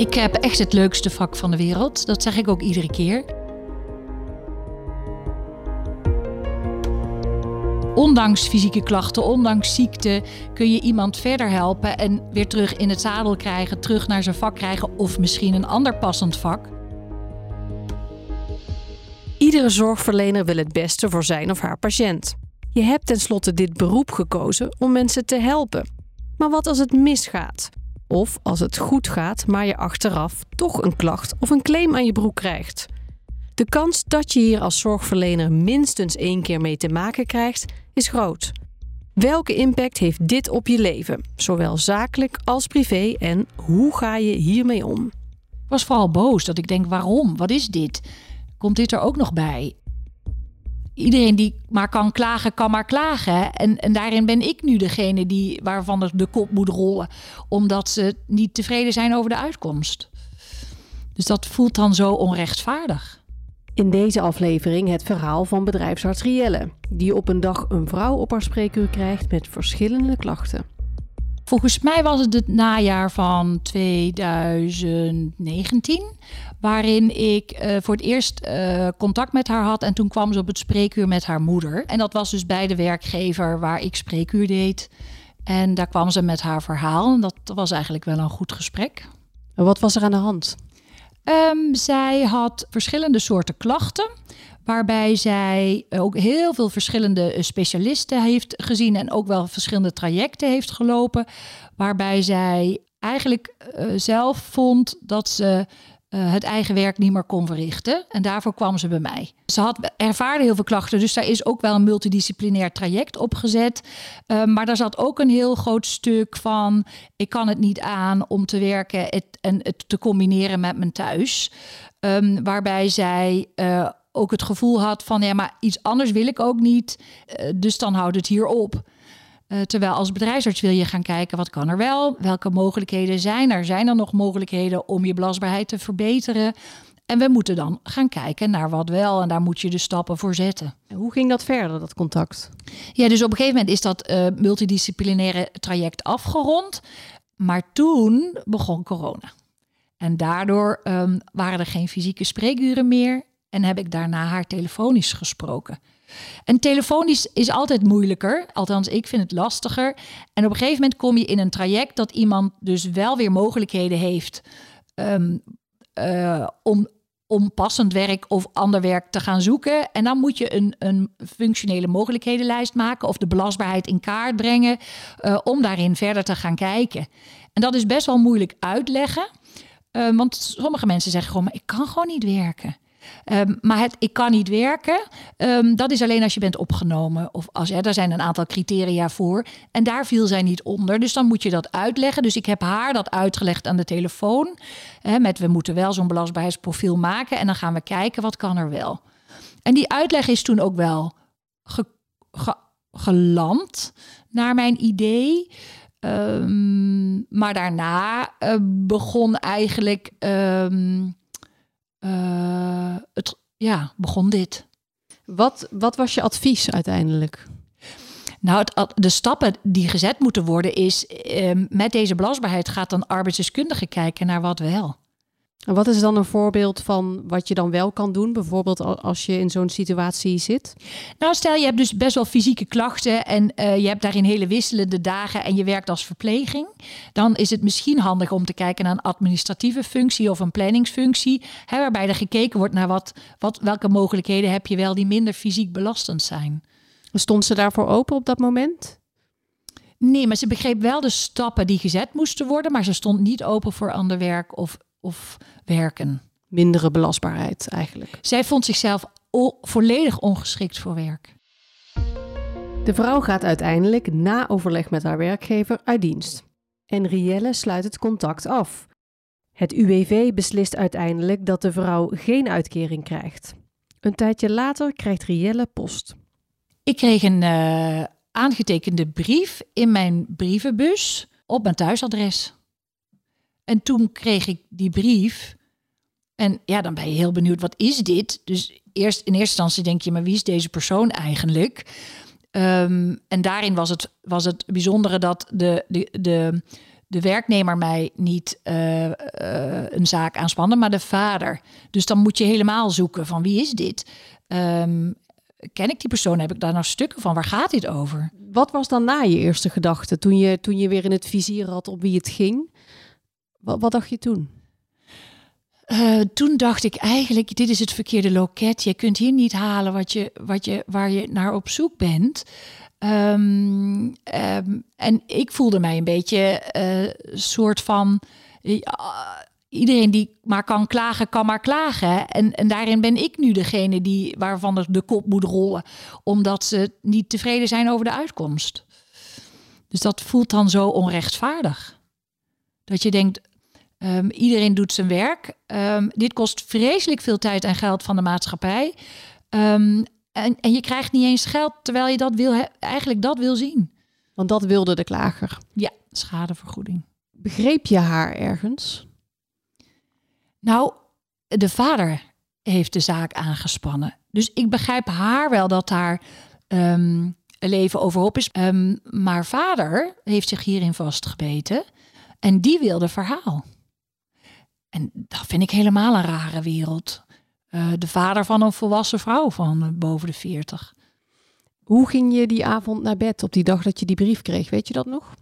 Ik heb echt het leukste vak van de wereld. Dat zeg ik ook iedere keer. Ondanks fysieke klachten, ondanks ziekte, kun je iemand verder helpen en weer terug in het zadel krijgen, terug naar zijn vak krijgen of misschien een ander passend vak. Iedere zorgverlener wil het beste voor zijn of haar patiënt. Je hebt tenslotte dit beroep gekozen om mensen te helpen. Maar wat als het misgaat? Of als het goed gaat, maar je achteraf toch een klacht of een claim aan je broek krijgt? De kans dat je hier als zorgverlener minstens één keer mee te maken krijgt, is groot. Welke impact heeft dit op je leven, zowel zakelijk als privé, en hoe ga je hiermee om? Ik was vooral boos dat ik denk: waarom? Wat is dit? Komt dit er ook nog bij? Iedereen die maar kan klagen, kan maar klagen. En, en daarin ben ik nu degene die, waarvan de, kop moet rollen, omdat ze niet tevreden zijn over de uitkomst. Dus dat voelt dan zo onrechtvaardig. In deze aflevering het verhaal van bedrijfsarts Rielle, die op een dag een vrouw op haar spreekuur krijgt met verschillende klachten. Volgens mij was het het najaar van 2019, waarin ik uh, voor het eerst uh, contact met haar had. En toen kwam ze op het spreekuur met haar moeder. En dat was dus bij de werkgever waar ik spreekuur deed. En daar kwam ze met haar verhaal. En dat was eigenlijk wel een goed gesprek. En wat was er aan de hand? Um, zij had verschillende soorten klachten. Waarbij zij ook heel veel verschillende specialisten heeft gezien en ook wel verschillende trajecten heeft gelopen. Waarbij zij eigenlijk uh, zelf vond dat ze het eigen werk niet meer kon verrichten. En daarvoor kwam ze bij mij. Ze had ervaarde heel veel klachten, dus daar is ook wel een multidisciplinair traject opgezet. Uh, maar daar zat ook een heel groot stuk van: ik kan het niet aan om te werken en het te combineren met mijn thuis. Um, waarbij zij ook het gevoel had van: ja, maar iets anders wil ik ook niet. dus dan houdt het hier op. Uh, terwijl als bedrijfsarts wil je gaan kijken wat kan er wel, welke mogelijkheden zijn er. Zijn er nog mogelijkheden om je belastbaarheid te verbeteren? En we moeten dan gaan kijken naar wat wel en daar moet je de stappen voor zetten. En hoe ging dat verder, dat contact? Ja, dus op een gegeven moment is dat uh, multidisciplinaire traject afgerond. Maar toen begon corona. En daardoor um, waren er geen fysieke spreekuren meer en heb ik daarna haar telefonisch gesproken. En telefonisch is altijd moeilijker, althans ik vind het lastiger. En op een gegeven moment kom je in een traject dat iemand dus wel weer mogelijkheden heeft um, uh, om, om passend werk of ander werk te gaan zoeken. En dan moet je een, een functionele mogelijkhedenlijst maken of de belastbaarheid in kaart brengen uh, om daarin verder te gaan kijken. En dat is best wel moeilijk uitleggen. Uh, want sommige mensen zeggen gewoon, maar ik kan gewoon niet werken. Um, maar het ik kan niet werken, um, dat is alleen als je bent opgenomen. Of als, ja, daar zijn een aantal criteria voor. En daar viel zij niet onder. Dus dan moet je dat uitleggen. Dus ik heb haar dat uitgelegd aan de telefoon. Hè, met we moeten wel zo'n belastbaarheidsprofiel maken. En dan gaan we kijken wat kan er wel. En die uitleg is toen ook wel ge, ge, geland naar mijn idee. Um, maar daarna uh, begon eigenlijk. Ja, begon dit. Wat, wat was je advies uiteindelijk? Nou, het, de stappen die gezet moeten worden is... Uh, met deze belastbaarheid gaat dan arbeidsdeskundige kijken naar wat wel. En wat is dan een voorbeeld van wat je dan wel kan doen, bijvoorbeeld als je in zo'n situatie zit? Nou, stel je hebt dus best wel fysieke klachten en uh, je hebt daarin hele wisselende dagen en je werkt als verpleging. Dan is het misschien handig om te kijken naar een administratieve functie of een planningsfunctie, hè, waarbij er gekeken wordt naar wat, wat, welke mogelijkheden heb je wel die minder fysiek belastend zijn. Stond ze daarvoor open op dat moment? Nee, maar ze begreep wel de stappen die gezet moesten worden, maar ze stond niet open voor ander werk of of werken. Mindere belastbaarheid eigenlijk. Zij vond zichzelf volledig ongeschikt voor werk. De vrouw gaat uiteindelijk na overleg met haar werkgever uit dienst. En Rielle sluit het contact af. Het UWV beslist uiteindelijk dat de vrouw geen uitkering krijgt. Een tijdje later krijgt Rielle post. Ik kreeg een uh, aangetekende brief in mijn brievenbus op mijn thuisadres. En toen kreeg ik die brief. En ja, dan ben je heel benieuwd, wat is dit? Dus eerst in eerste instantie denk je, maar wie is deze persoon eigenlijk? Um, en daarin was het, was het bijzondere dat de, de, de, de werknemer mij niet eh, eh, een zaak aanspannen, maar de vader. Dus dan moet je helemaal zoeken van wie is dit? Ehm, ken ik die persoon? Heb ik daar nou stukken van? Waar gaat dit over? Wat was dan na je eerste gedachte toen je, toen je weer in het vizier had op wie het ging? Wat, dacht je toen? Uh, toen dacht ik eigenlijk, dit is het verkeerde loket. Je kunt hier niet halen wat je, wat je, waar je naar op zoek bent. Um, um, en ik voelde mij een beetje uh, soort van. Uh, iedereen die maar kan klagen, kan maar klagen. En, en daarin ben ik nu degene die, waarvan de, de kop moet rollen. Omdat ze niet tevreden zijn over de uitkomst. Dus dat voelt dan zo onrechtvaardig. Dat je denkt, um, iedereen doet zijn werk. Um, dit kost vreselijk veel tijd en geld van de maatschappij. Um, en, en je krijgt niet eens geld terwijl je dat wil, eigenlijk dat wil zien. Want dat wilde de klager. Ja, schadevergoeding. Begreep je haar ergens? Nou, de vader heeft de zaak aangespannen. Dus ik begrijp haar wel dat haar leven overhoop is. Maar vader heeft zich hierin vastgebeten. En die wilde verhaal. En dat vind ik helemaal een rare wereld. Uh, de vader van een volwassen vrouw van uh, boven de 40. Hoe ging je die avond naar bed op die dag dat je die brief kreeg? Weet je dat nog?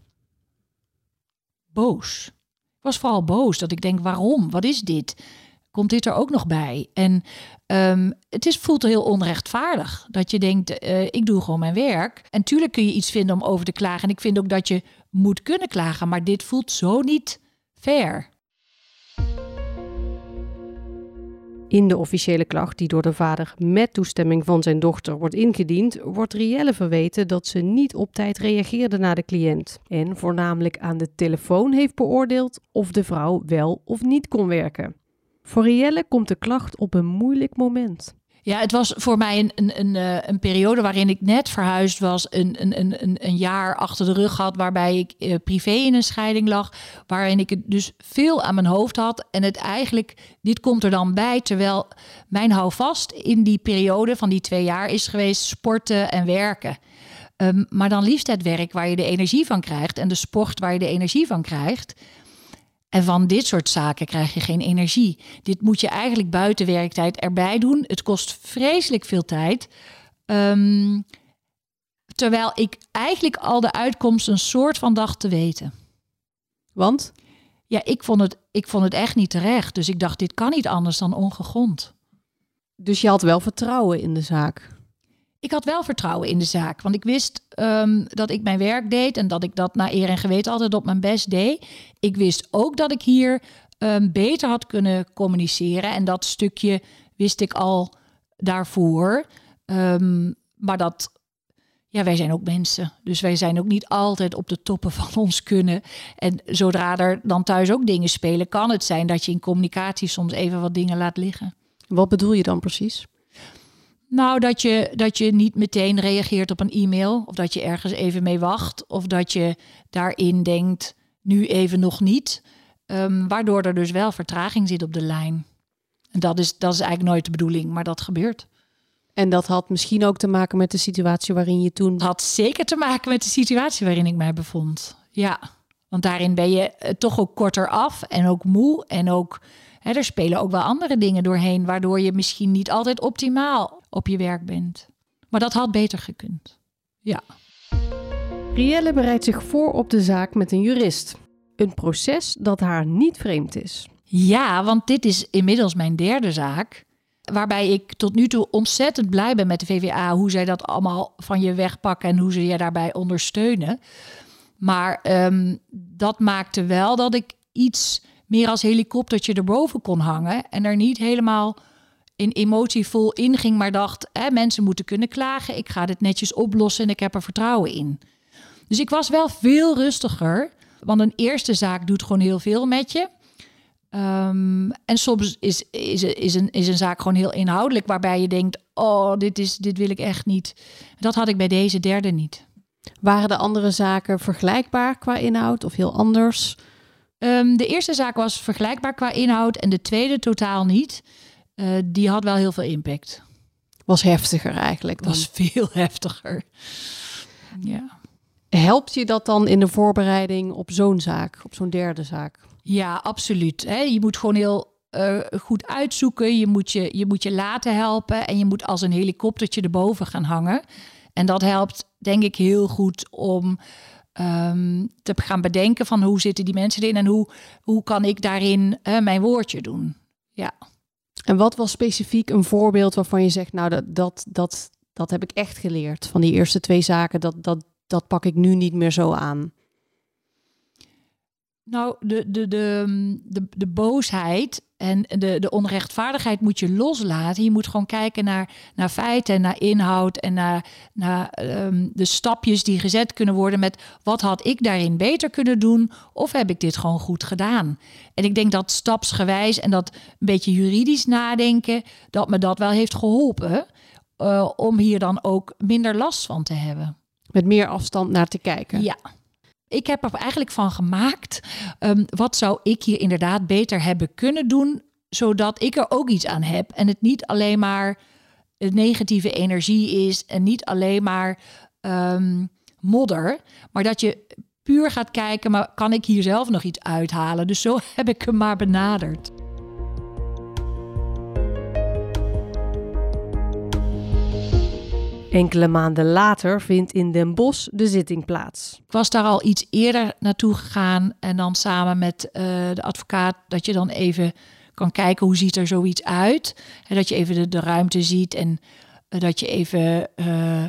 Boos. Ik was vooral boos dat ik denk, waarom? Wat is dit? Komt dit er ook nog bij? En um, het is, voelt heel onrechtvaardig dat je denkt, uh, ik doe gewoon mijn werk. En tuurlijk kun je iets vinden om over te klagen. En ik vind ook dat je moet kunnen klagen, maar dit voelt zo niet fair. In de officiële klacht die door de vader met toestemming van zijn dochter wordt ingediend, wordt Rielle verweten dat ze niet op tijd reageerde naar de cliënt en voornamelijk aan de telefoon heeft beoordeeld of de vrouw wel of niet kon werken. Voor Rielle komt de klacht op een moeilijk moment. Ja, het was voor mij een, een, een, eh, een periode waarin ik net verhuisd was, een, een, een, een jaar achter de rug had, waarbij ik eh, privé in een scheiding lag, waarin ik het dus veel aan mijn hoofd had. En het eigenlijk, dit komt er dan bij, terwijl mijn houvast in die periode van die twee jaar is geweest sporten en werken. Um, maar dan liefst het werk waar je de energie van krijgt en de sport waar je de energie van krijgt. En van dit soort zaken krijg je geen energie. Dit moet je eigenlijk buiten werktijd erbij doen. Het kost vreselijk veel tijd. Um, terwijl ik eigenlijk al de uitkomst een soort van dacht te weten. Want? Ja, ik vond, het, ik vond het echt niet terecht. Dus ik dacht, dit kan niet anders dan ongegrond. Dus je had wel vertrouwen in de zaak? Ik had wel vertrouwen in de zaak. Want ik wist um, dat ik mijn werk deed en dat ik dat naar eer en geweten altijd op mijn best deed. Ik wist ook dat ik hier um, beter had kunnen communiceren. En dat stukje wist ik al daarvoor. Um, maar dat, ja, wij zijn ook mensen. Dus wij zijn ook niet altijd op de toppen van ons kunnen. En zodra er dan thuis ook dingen spelen, kan het zijn dat je in communicatie soms even wat dingen laat liggen. Wat bedoel je dan precies? Nou, dat je, dat je niet meteen reageert op een e-mail. Of dat je ergens even mee wacht. Of dat je daarin denkt, nu even nog niet. Um, waardoor er dus wel vertraging zit op de lijn. En dat is, dat is eigenlijk nooit de bedoeling, maar dat gebeurt. En dat had misschien ook te maken met de situatie waarin je toen. Had zeker te maken met de situatie waarin ik mij bevond. Ja, want daarin ben je eh, toch ook korter af en ook moe en ook Hè, er spelen ook wel andere dingen doorheen, waardoor je misschien niet altijd optimaal op je werk bent. Maar dat had beter gekund. Ja. Rielle bereidt zich voor op de zaak met een jurist. Een proces dat haar niet vreemd is. Ja, want dit is inmiddels mijn derde zaak. Waarbij ik tot nu toe ontzettend blij ben met de VVA. Hoe zij dat allemaal van je wegpakken en hoe ze je daarbij ondersteunen. Maar um, dat maakte wel dat ik iets meer als helikoptertje erboven kon hangen en er niet helemaal in emotievol inging, maar dacht: hè, mensen moeten kunnen klagen, ik ga dit netjes oplossen en ik heb er vertrouwen in. Dus ik was wel veel rustiger, want een eerste zaak doet gewoon heel veel met je. Um, en soms is, is, is, een, is een zaak gewoon heel inhoudelijk, waarbij je denkt: oh, dit, is, dit wil ik echt niet. Dat had ik bij deze derde niet. Waren de andere zaken vergelijkbaar qua inhoud of heel anders? Um, de eerste zaak was vergelijkbaar qua inhoud en de tweede totaal niet. Uh, die had wel heel veel impact. Was heftiger eigenlijk. Dan. Was veel heftiger. Ja. helpt je dat dan in de voorbereiding op zo'n zaak, op zo'n derde zaak? Ja, absoluut. Hè? Je moet gewoon heel uh, goed uitzoeken. Je moet je, je moet je laten helpen. En je moet als een helikoptertje erboven gaan hangen. En dat helpt, denk ik, heel goed om um, te gaan bedenken van hoe zitten die mensen erin en hoe, hoe kan ik daarin uh, mijn woordje doen. Ja. En wat was specifiek een voorbeeld waarvan je zegt, nou dat, dat, dat, dat heb ik echt geleerd van die eerste twee zaken, dat, dat, dat pak ik nu niet meer zo aan? Nou, de, de, de, de, de boosheid en de, de onrechtvaardigheid moet je loslaten. Je moet gewoon kijken naar, naar feiten, naar inhoud en naar, naar um, de stapjes die gezet kunnen worden met wat had ik daarin beter kunnen doen of heb ik dit gewoon goed gedaan. En ik denk dat stapsgewijs en dat een beetje juridisch nadenken, dat me dat wel heeft geholpen uh, om hier dan ook minder last van te hebben. Met meer afstand naar te kijken. Ja. Ik heb er eigenlijk van gemaakt, um, wat zou ik hier inderdaad beter hebben kunnen doen, zodat ik er ook iets aan heb en het niet alleen maar negatieve energie is en niet alleen maar um, modder, maar dat je puur gaat kijken, maar kan ik hier zelf nog iets uithalen? Dus zo heb ik hem maar benaderd. Enkele maanden later vindt in Den Bosch de zitting plaats. Ik was daar al iets eerder naartoe gegaan en dan samen met uh, de advocaat dat je dan even kan kijken hoe ziet er zoiets uit. En dat je even de, de ruimte ziet en uh, dat je even, uh,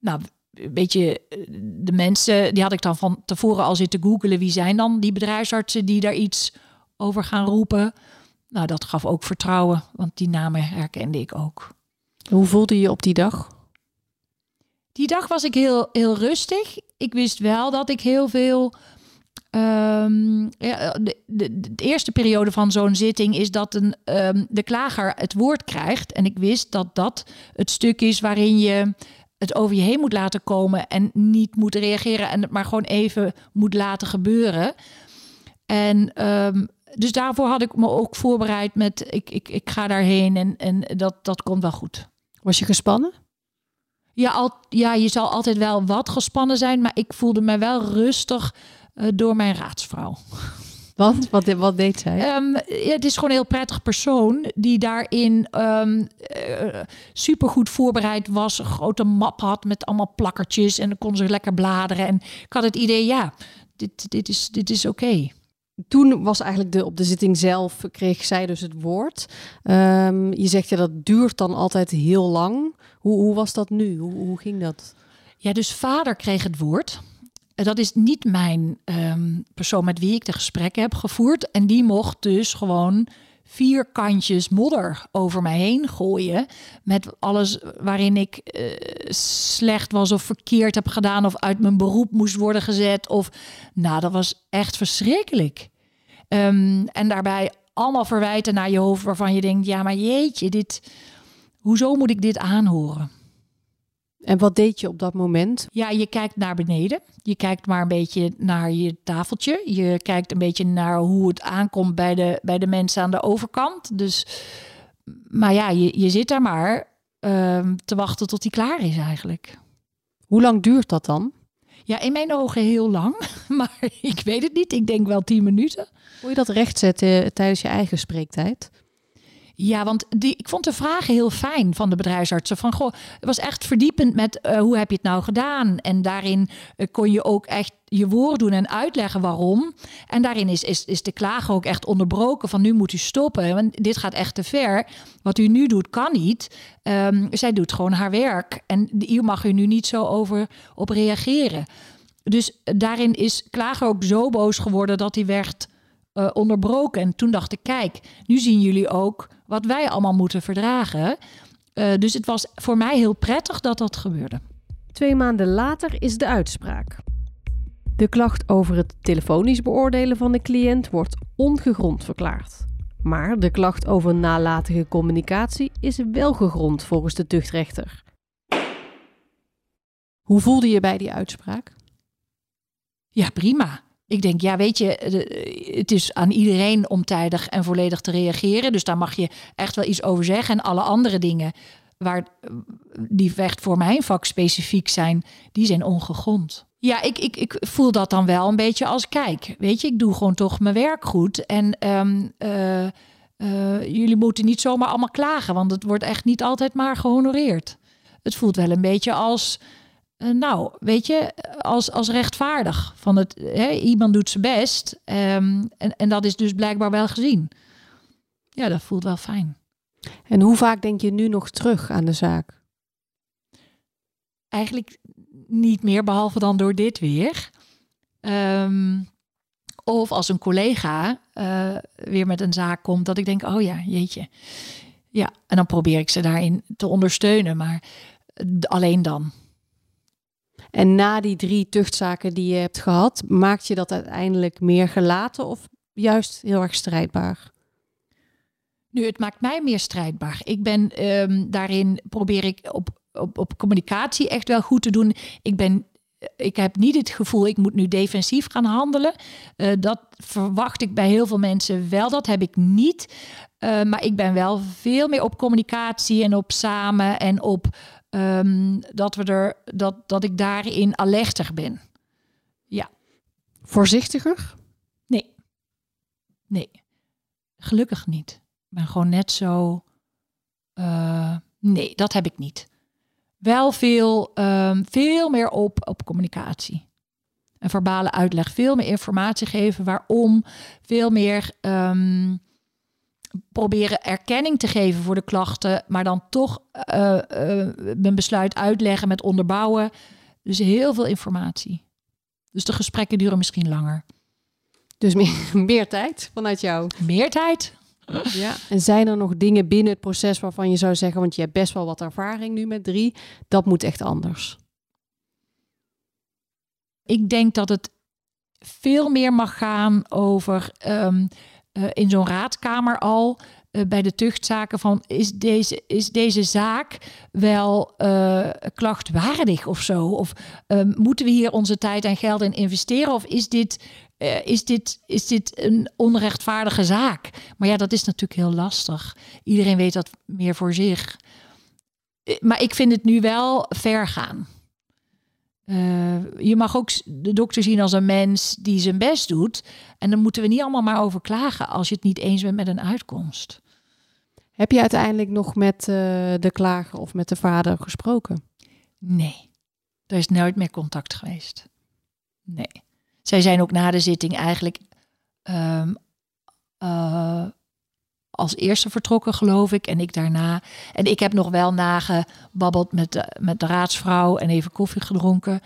nou, een beetje de mensen, die had ik dan van tevoren al zitten googelen. Wie zijn dan die bedrijfsartsen die daar iets over gaan roepen? Nou, dat gaf ook vertrouwen, want die namen herkende ik ook. Hoe voelde je je op die dag? Die dag was ik heel, heel rustig. Ik wist wel dat ik heel veel. Um, ja, de, eerste periode van zo'n zitting is dat een, um, de klager het woord krijgt. En ik wist dat dat het stuk is waarin je het over je heen moet laten komen en niet moet reageren en het maar gewoon even moet laten gebeuren. En um, dus daarvoor had ik me ook voorbereid met ik, ik, ik ga daarheen en, en dat, dat komt wel goed. Was je gespannen? Ja, al, ja, je zal altijd wel wat gespannen zijn, maar ik voelde me wel rustig uh, door mijn raadsvrouw. Want wat, wat deed zij? Um, ja, het is gewoon een heel prettig persoon die daarin um, uh, supergoed voorbereid was. Een grote map had met allemaal plakkertjes en dan kon ze lekker bladeren. En ik had het idee, ja, dit, dit is, dit is oké. Okay. Toen was eigenlijk de, op de zitting zelf, kreeg zij dus het woord. Um, je zegt ja, dat duurt dan altijd heel lang. Hoe, hoe was dat nu? Hoe, hoe ging dat? Ja, dus vader kreeg het woord. Dat is niet mijn um, persoon met wie ik de gesprekken heb gevoerd. En die mocht dus gewoon vier kantjes modder over mij heen gooien. Met alles waarin ik uh, slecht was of verkeerd heb gedaan. Of uit mijn beroep moest worden gezet. Of nou, dat was echt verschrikkelijk. Um, en daarbij allemaal verwijten naar je hoofd waarvan je denkt: ja, maar jeetje, dit hoezo moet ik dit aanhoren? En wat deed je op dat moment? Ja, je kijkt naar beneden. Je kijkt maar een beetje naar je tafeltje. Je kijkt een beetje naar hoe het aankomt bij de, bij de mensen aan de overkant. Dus, maar ja, je, je zit daar maar uh, te wachten tot hij klaar is eigenlijk. Hoe lang duurt dat dan? Ja, in mijn ogen heel lang. Maar ik weet het niet. Ik denk wel tien minuten. Hoe je dat rechtzetten tijdens je eigen spreektijd? Ja, want die, ik vond de vragen heel fijn van de bedrijfsartsen. Van goh, het was echt verdiepend met uh, hoe heb je het nou gedaan? En daarin uh, kon je ook echt je woord doen en uitleggen waarom. En daarin is, is, is de klager ook echt onderbroken van nu moet u stoppen. Want dit gaat echt te ver. Wat u nu doet kan niet. Um, zij doet gewoon haar werk. En hier mag u nu niet zo over op reageren. Dus daarin is klager ook zo boos geworden dat hij werd uh, onderbroken. En toen dacht ik, kijk, nu zien jullie ook wat wij allemaal moeten verdragen. Uh, dus het was voor mij heel prettig dat dat gebeurde. Twee maanden later is de uitspraak. De klacht over het telefonisch beoordelen van de cliënt wordt ongegrond verklaard. Maar de klacht over nalatige communicatie is wel gegrond volgens de tuchtrechter. Hoe voelde je bij die uitspraak? Ja, prima. Ik denk, ja, weet je, het is aan iedereen om tijdig en volledig te reageren. Dus daar mag je echt wel iets over zeggen. En alle andere dingen waar die echt voor mijn vak specifiek zijn, die zijn ongegrond. Ja, ik, ik, ik voel dat dan wel een beetje als kijk. Weet je, ik doe gewoon toch mijn werk goed. En ehm, eh, eh, jullie moeten niet zomaar allemaal klagen, want het wordt echt niet altijd maar gehonoreerd. Het voelt wel een beetje als, eh, nou, weet je, als, als rechtvaardig. Van het, hè, iemand doet zijn best ehm, en, en dat is dus blijkbaar wel gezien. Ja, dat voelt wel fijn. En hoe vaak denk je nu nog terug aan de zaak? Eigenlijk niet meer, behalve dan door dit weer. Ehm, of als een collega uh, weer met een zaak komt, dat ik denk, oh ja, jeetje. Ja, en dan probeer ik ze daarin te ondersteunen, maar alleen dan. En na die drie tuchtzaken die je hebt gehad, maakt je dat uiteindelijk meer gelaten of juist heel erg strijdbaar? Nu, het maakt mij meer strijdbaar. Ik ben um, daarin probeer ik op op, op communicatie echt wel goed te doen. Ik ben ik heb niet het gevoel, ik moet nu defensief gaan handelen. Uh, dat verwacht ik bij heel veel mensen wel. Dat heb ik niet. Uh, maar ik ben wel veel meer op communicatie en op samen en op um, dat, we er, dat, dat ik daarin alerter ben. Ja. Voorzichtiger? Nee. Nee. Gelukkig niet. Ik ben gewoon net zo. Uh, nee, dat heb ik niet wel veel, um, veel meer op, op communicatie. Een verbale uitleg, veel meer informatie geven waarom, veel meer um, proberen erkenning te geven voor de klachten, maar dan toch uh, uh, mijn besluit uitleggen met onderbouwen. Dus heel veel informatie. Dus de gesprekken duren misschien langer. Dus meer, meer tijd vanuit jou? Meer tijd. Ja. En zijn er nog dingen binnen het proces waarvan je zou zeggen, want je hebt best wel wat ervaring nu met drie, dat moet echt anders? Ik denk dat het veel meer mag gaan over um, uh, in zo'n raadkamer al. Uh, bij de tuchtzaken van is deze, is deze zaak wel uh, klachtwaardig of zo? Of moeten we hier onze tijd en geld in investeren? Of is dit is, dit, is dit een onrechtvaardige zaak? Maar ja, dat is natuurlijk heel lastig. Iedereen weet dat meer voor zich. Maar ik vind het nu wel ver gaan. Uh, je mag ook de dokter zien als een mens die zijn best doet. En dan moeten we niet allemaal maar over klagen als je het niet eens bent met een uitkomst. Heb je uiteindelijk nog met de klager of met de vader gesproken? Nee, er is nooit meer contact geweest. Nee. Zij zijn ook na de zitting eigenlijk um, uh, als eerste vertrokken, geloof ik. En ik daarna. En ik heb nog wel nagebabbeld met de, met de raadsvrouw en even koffie gedronken.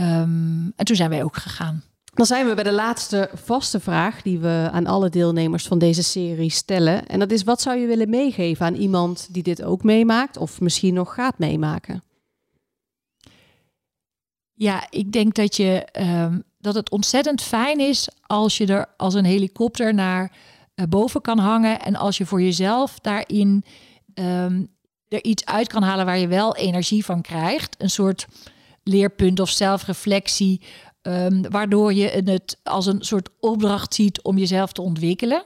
Um, en toen zijn wij ook gegaan. Dan zijn we bij de laatste vaste vraag die we aan alle deelnemers van deze serie stellen. En dat is: wat zou je willen meegeven aan iemand die dit ook meemaakt of misschien nog gaat meemaken? Ja, ik denk dat je um, dat het ontzettend fijn is als je er als een helikopter naar boven kan hangen en als je voor jezelf daarin um, er iets uit kan halen waar je wel energie van krijgt, een soort leerpunt of zelfreflectie, um, waardoor je het als een soort opdracht ziet om jezelf te ontwikkelen.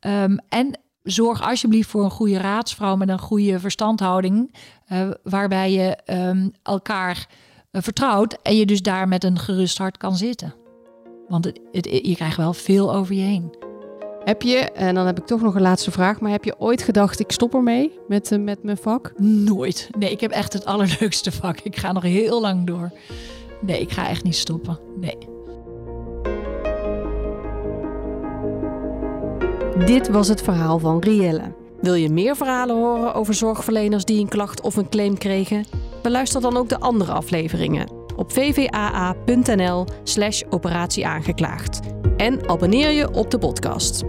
Um, en zorg alsjeblieft voor een goede raadsvrouw met een goede verstandhouding, uh, waarbij je elkaar uh, vertrouwt en je dus daar met een gerust hart kan zitten. Want je krijgt wel veel over je heen. Heb je, en dan heb ik toch nog een laatste vraag, maar heb je ooit gedacht, ik stop ermee met, uh, met mijn vak? Nooit. Nee, ik heb echt het allerleukste vak. Ik ga nog heel lang door. Nee, ik ga echt niet stoppen. Nee. Dit was het verhaal van Rielle. Wil je meer verhalen horen over zorgverleners die een klacht of een claim kregen? Beluister dan ook de andere afleveringen op vvaa.nl/slash operatieaangeklaagd. En abonneer je op de podcast.